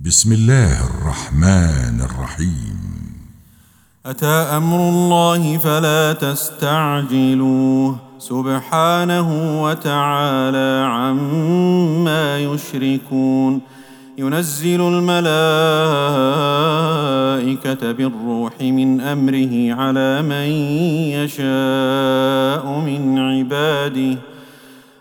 بسم الله الرحمن الرحيم. أتى أمر الله فلا تستعجلوه. سبحانه وتعالى عما يشركون. ينزل الملائكة بالروح من أمره على من يشاء من عباده.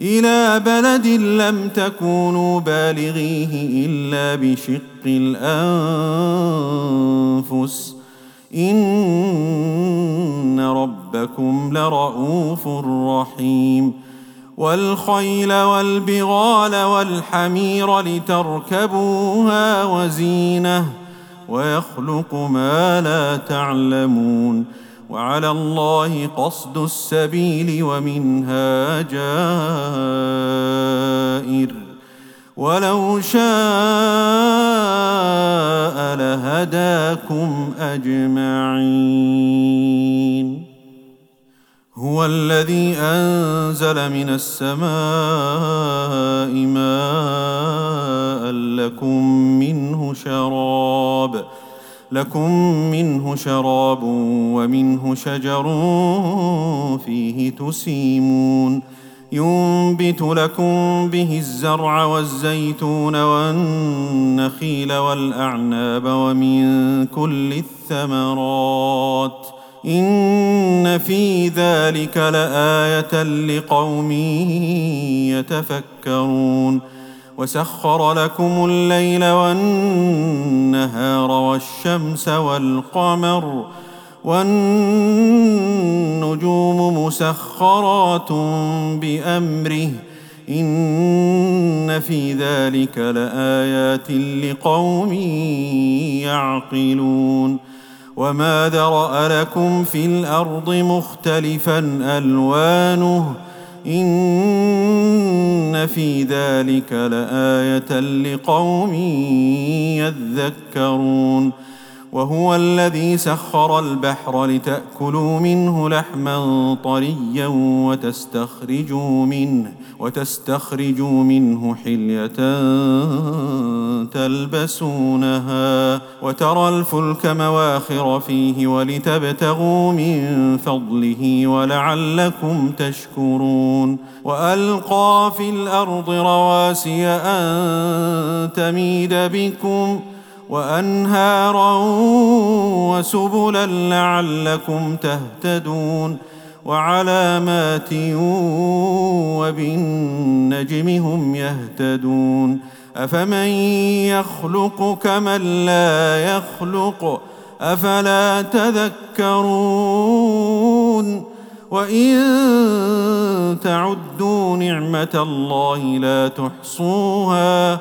إلى بلد لم تكونوا بالغيه إلا بشق الأنفس. إن ربكم لرءوف رحيم. والخيل والبغال والحمير لتركبوها وزينة. ويخلق ما لا تعلمون. وعلى الله قصد السبيل ومنها جائر ولو شاء لهداكم أجمعين. هو الذي أنزل من السماء ماء لكم منه شراب لكم منه شراب ومنه شجر فيه تسيمون. ينبت لكم به الزرع والزيتون والنخيل والأعناب ومن كل الثمرات. إن في ذلك لآية لقوم يتفكرون. وسخر لكم الليل والنهار والشمس والقمر والنجوم مسخرات بأمره. إن في ذلك لآيات لقوم يعقلون. وما ذرأ لكم في الأرض مختلفا ألوانه. ان في ذلك لآية لقوم يذكرون. وهو الذي سخر البحر لتأكلوا منه لحما طريا وتستخرجوا منه وتستخرجوا منه حلية تلبسونها وترى الفلك مواخر فيه ولتبتغوا من فضله ولعلكم تشكرون وألقى في الأرض رواسي أن تميد بكم ۖ وأنهارا وسبلا لعلكم تهتدون وعلامات وبالنجم هم يهتدون أفمن يخلق كمن لا يخلق أفلا تذكرون وإن تعدوا نعمة الله لا تحصوها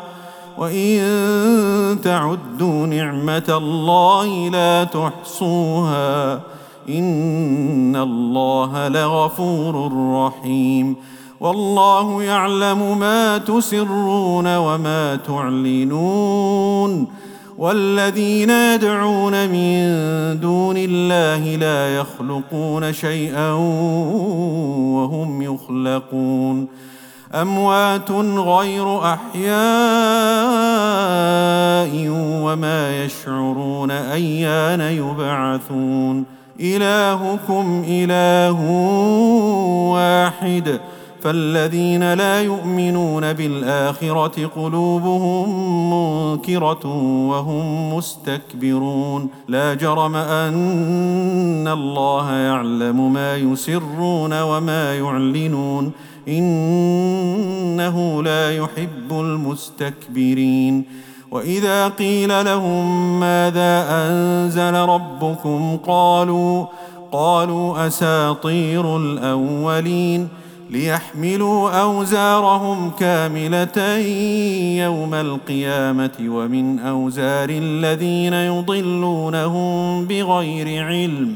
وان تعدوا نعمه الله لا تحصوها ان الله لغفور رحيم والله يعلم ما تسرون وما تعلنون والذين يدعون من دون الله لا يخلقون شيئا وهم يخلقون أموات غير أحياء وما يشعرون أيان يبعثون. إلهكم إله واحد. فالذين لا يؤمنون بالآخرة قلوبهم منكرة وهم مستكبرون. لا جرم أن الله يعلم ما يسرون وما يعلنون. إنه لا يحب المستكبرين. وإذا قيل لهم ماذا أنزل ربكم قالوا قالوا أساطير الأولين. ليحملوا أوزارهم كاملة يوم القيامة ومن أوزار الذين يضلونهم بغير علم.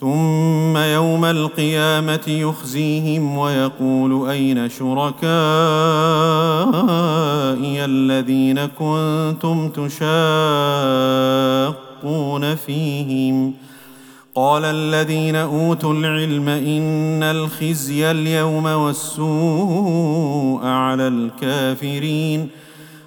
ثم يوم القيامة يخزيهم ويقول أين شركائي الذين كنتم تشاقون فيهم؟ قال الذين أوتوا العلم إن الخزي اليوم والسوء على الكافرين.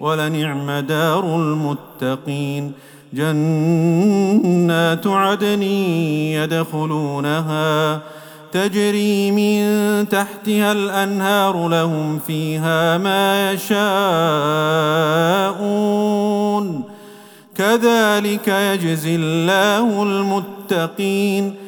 ولنعم دار المتقين. جنات عدن يدخلونها تجري من تحتها الأنهار لهم فيها ما يشاءون. كذلك يجزي الله المتقين.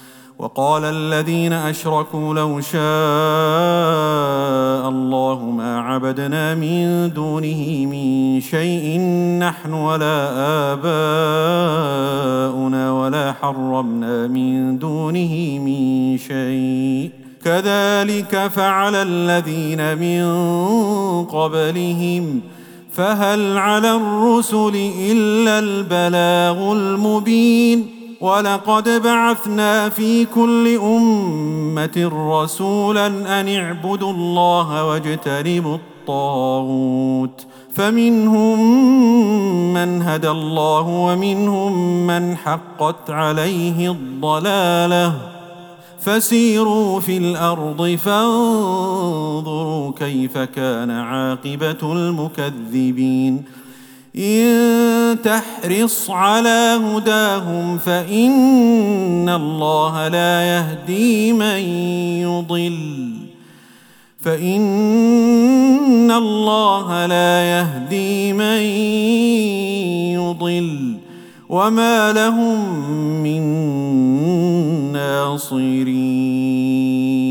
وقال الذين أشركوا لو شاء الله ما عبدنا من دونه من شيء نحن ولا آباؤنا ولا حرمنا من دونه من شيء. كذلك فعل الذين من قبلهم. فهل على الرسل إلا البلاغ المبين؟ ولقد بعثنا في كل أمة رسولا أن اعبدوا الله واجتنبوا الطاغوت. فمنهم من هدى الله ومنهم من حقت عليه الضلالة. فسيروا في الأرض فانظروا كيف كان عاقبة المكذبين. إن تحرص على هداهم فإن الله لا يهدي من يضل. فإن الله لا يهدي من يضل. وما لهم من ناصرين.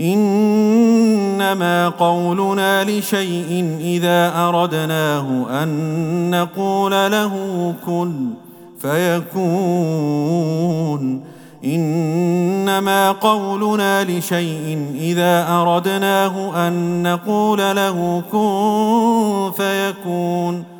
إنما قولنا لشيء إذا أردناه أن نقول له كن فيكون. إنما قولنا لشيء إذا أردناه أن نقول له كن فيكون.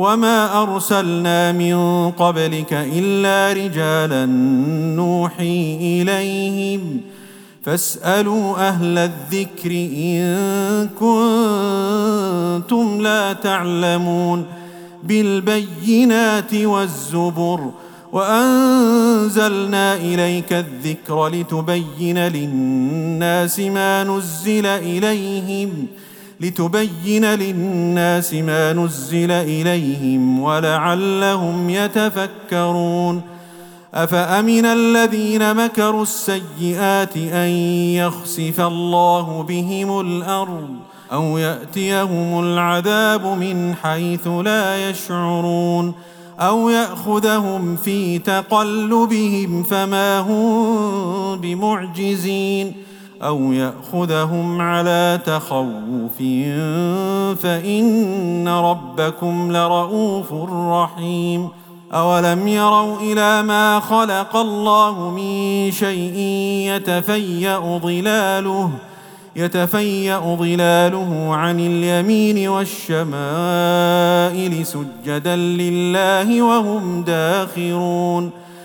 وما ارسلنا من قبلك الا رجالا نوحي اليهم فاسالوا أهل الذكر ان كنتم لا تعلمون بالبينات والزبر وانزلنا اليك الذكر لتبين للناس ما نزل اليهم لتبين للناس ما نزل إليهم ولعلهم يتفكرون. أفأمن الذين مكروا السيئات أن يخسف الله بهم الأرض أو يأتيهم العذاب من حيث لا يشعرون أو يأخذهم في تقلبهم فما هم بمعجزين أو يأخذهم على تخوف فإن ربكم لرؤوف رحيم. أولم يروا إلى ما خلق الله من شيء يتفيأ ظلاله يتفيأ ظلاله عن اليمين والشمائل سجدا لله وهم داخرون.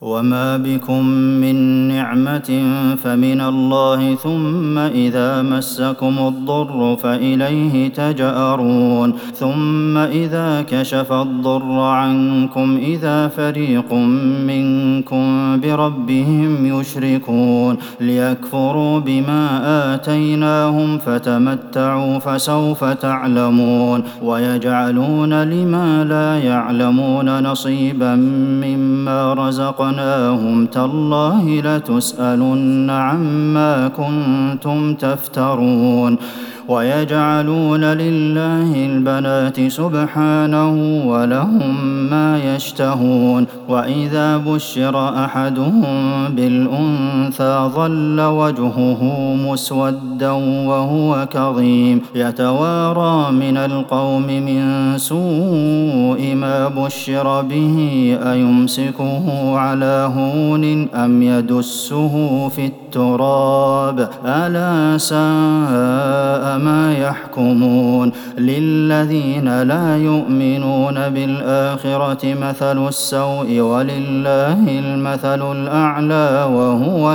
وما بكم من نعمه فمن الله ثم اذا مسكم الضر فاليه تجارون ثم اذا كشف الضر عنكم اذا فريق منكم بربهم يشركون ليكفروا بما اتيناهم فتمتعوا فسوف تعلمون ويجعلون لما لا يعلمون نصيبا مما رزقنا رزقناهم تالله لتسالن عما كنتم تفترون ويجعلون لله البنات سبحانه ولهم ما يشتهون واذا بشر احدهم بالانثى ظل وجهه مسودا وهو كظيم. يتوارى من القوم من سوء ما بشر به أيمسكه على هون أم يدسه في التراب؟ ألا ساء ما يحكمون. للذين لا يؤمنون بالآخرة مثل السوء ولله المثل الأعلى وهو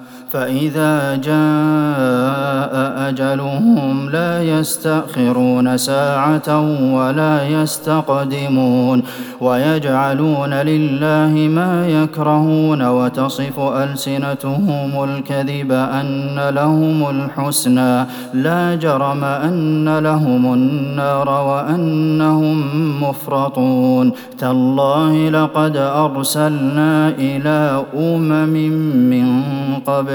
فإذا جاء أجلهم لا يستأخرون ساعة ولا يستقدمون ويجعلون لله ما يكرهون وتصف ألسنتهم الكذب أن لهم الحسنى لا جرم أن لهم النار وأنهم مفرطون تالله لقد أرسلنا إلى أمم من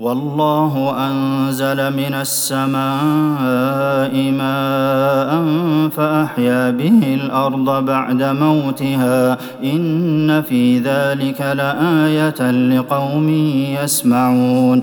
والله أنزل من السماء ماء فأحيا به الأرض بعد موتها إن في ذلك لآية لقوم يسمعون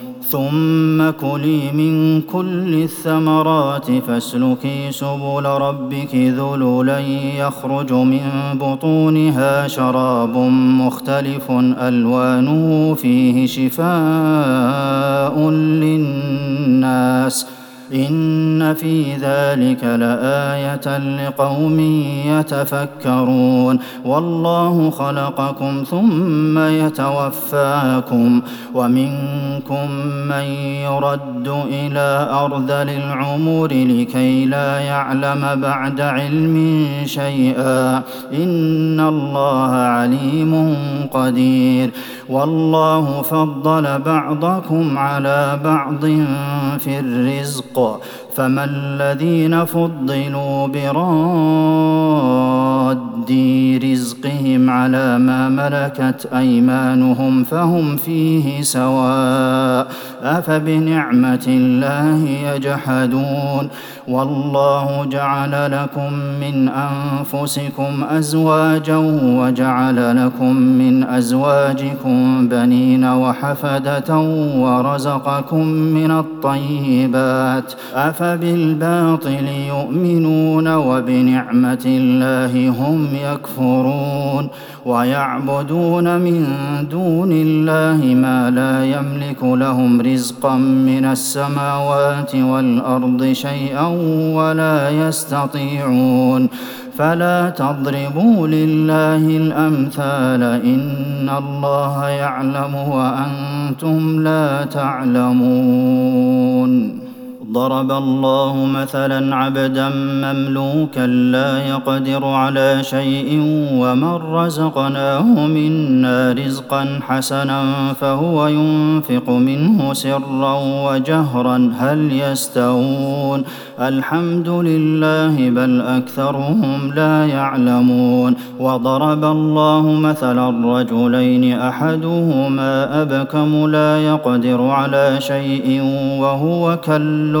ثم كلي من كل الثمرات فاسلكي سبل ربك ذللا يخرج من بطونها شراب مختلف ألوانه فيه شفاء للناس إن في ذلك لآية لقوم يتفكرون. والله خلقكم ثم يتوفاكم ومنكم من يرد إلى أرذل العمر لكي لا يعلم بعد علم شيئا. إن الله عليم قدير. والله فضل بعضكم على بعض في الرزق. 我 فما الذين فضلوا براد رزقهم على ما ملكت ايمانهم فهم فيه سواء افبنعمه الله يجحدون والله جعل لكم من انفسكم ازواجا وجعل لكم من ازواجكم بنين وحفده ورزقكم من الطيبات افبالباطل يؤمنون وبنعمة الله هم يكفرون ويعبدون من دون الله ما لا يملك لهم رزقا من السماوات والأرض شيئا ولا يستطيعون فلا تضربوا لله الأمثال إن الله يعلم وأنتم لا تعلمون ضرب الله مثلا عبدا مملوكا لا يقدر على شيء ومن رزقناه منا رزقا حسنا فهو ينفق منه سرا وجهرا. هل يستوون؟ الحمد لله بل أكثرهم لا يعلمون. وضرب الله مثلا رجلين أحدهما أبكم لا يقدر على شيء وهو كل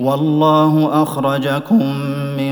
والله أخرجكم من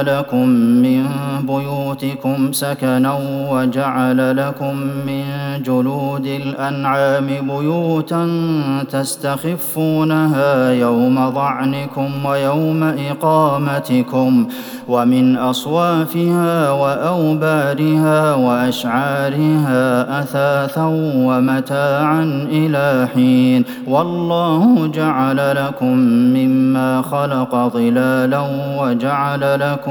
لكم من بيوتكم سكنا وجعل لكم من جلود الأنعام بيوتا تستخفونها يوم ظعنكم ويوم إقامتكم ومن أصوافها وأوبارها وأشعارها أثاثا ومتاعا إلى حين والله جعل لكم مما خلق ظلالا وجعل لكم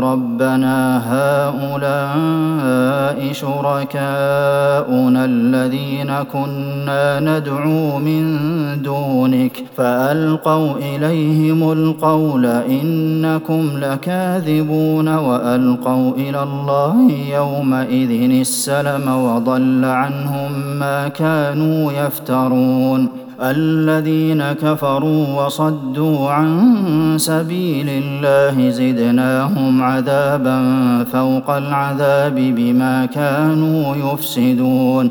ربنا هؤلاء شركاؤنا الذين كنا ندعو من دونك فألقوا إليهم القول إنكم لكاذبون وألقوا إلى الله يومئذ السلم وضل عنهم ما كانوا يفترون الذين كفروا وصدوا عن سبيل الله زدناهم عذابا فوق العذاب بما كانوا يفسدون.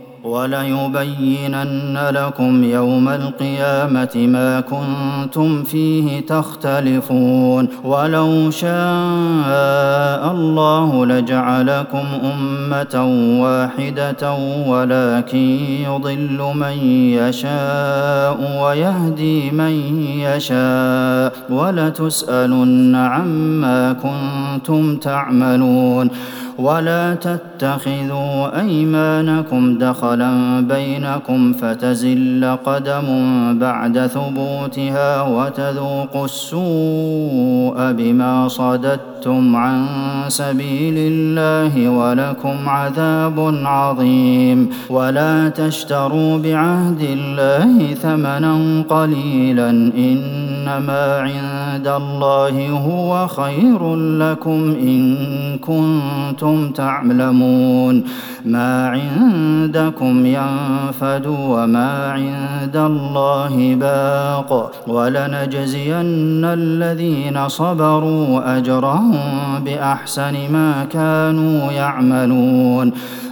وليبينن لكم يوم القيامة ما كنتم فيه تختلفون. ولو شاء الله لجعلكم أمة واحدة ولكن يضل من يشاء ويهدي من يشاء. ولتسألن عما كنتم تعملون. ولا تتخذوا أيمانكم دخلا بينكم فتزل قدم بعد ثبوتها وتذوقوا السوء بما صددتم عن سبيل الله ولكم عذاب عظيم. ولا تشتروا بعهد الله ثمنا قليلا. إنما عند الله هو خير لكم إن كنتم تعلمون ما عندكم ينفد وما عند الله باق ولنجزين الذين صبروا أجرهم بأحسن ما كانوا يعملون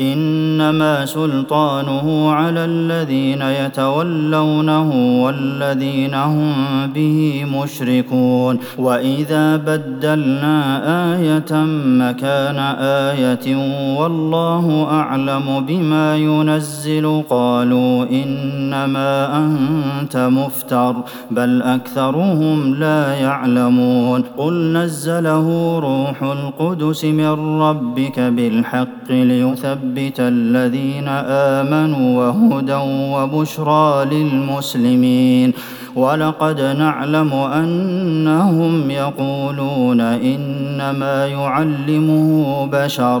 إنما سلطانه على الذين يتولونه والذين هم به مشركون. وإذا بدلنا آية مكان آية والله أعلم بما ينزل. قالوا إنما أنت مفتر بل أكثرهم لا يعلمون. قل نزله روح القدس من ربك بالحق ليثبت ليثبت الذين آمنوا وهدى وبشرى للمسلمين. ولقد نعلم أنهم يقولون إنما يعلمه بشر.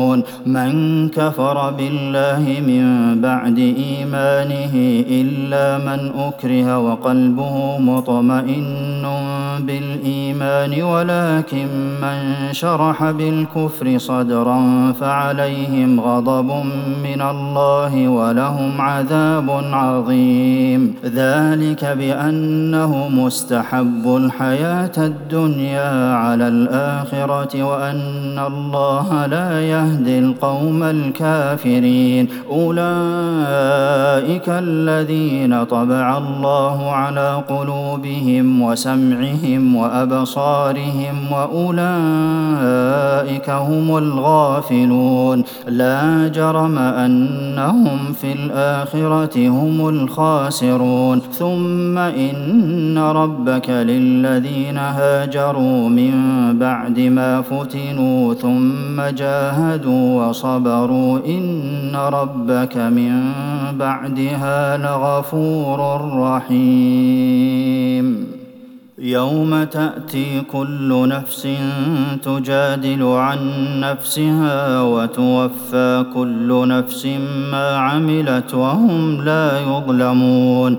يعلمون من كفر بالله من بعد إيمانه إلا من أكره وقلبه مطمئن بالإيمان ولكن من شرح بالكفر صدرا فعليهم غضب من الله ولهم عذاب عظيم. ذلك بأنه مستحب الحياة الدنيا على الآخرة وأن الله لا يهدي يهدي القوم الكافرين. أولئك الذين طبع الله على قلوبهم وسمعهم وأبصارهم وأولئك هم الغافلون. لا جرم أنهم في الآخرة هم الخاسرون. ثم إن ربك للذين هاجروا من بعد ما فتنوا ثم جاهدوا جاهدوا وصبروا إن ربك من بعدها لغفور رحيم. يوم تأتي كل نفس تجادل عن نفسها وتوفى كل نفس ما عملت وهم لا يظلمون.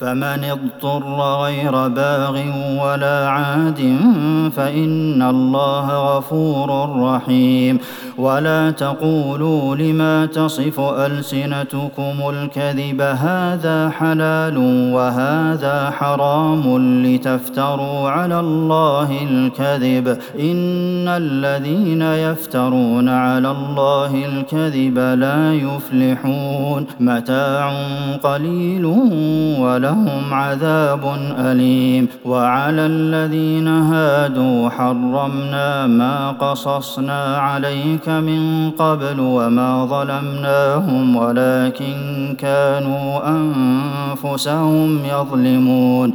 فمن اضطر غير باغ ولا عاد فإن الله غفور رحيم. ولا تقولوا لما تصف ألسنتكم الكذب هذا حلال وهذا حرام لتفتروا على الله الكذب. إن الذين يفترون على الله الكذب لا يفلحون. متاع قليل ولا ولهم عذاب أليم. وعلى الذين هادوا حرمنا ما قصصنا عليك من قبل وما ظلمناهم ولكن كانوا أنفسهم يظلمون.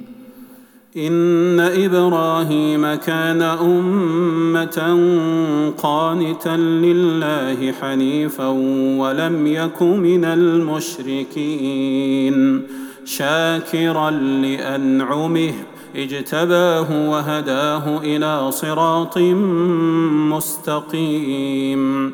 إن إبراهيم كان أمة قانتا لله حنيفا ولم يك من المشركين شاكرا لأنعمه اجتباه وهداه إلى صراط مستقيم.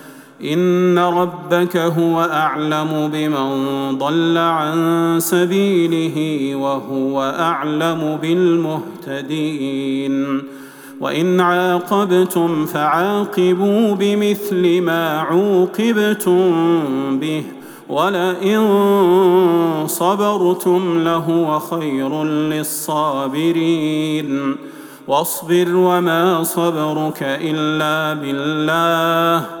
إن ربك هو أعلم بمن ضل عن سبيله وهو أعلم بالمهتدين. وإن عاقبتم فعاقبوا بمثل ما عوقبتم به ولئن صبرتم لهو خير للصابرين. واصبر وما صبرك إلا بالله.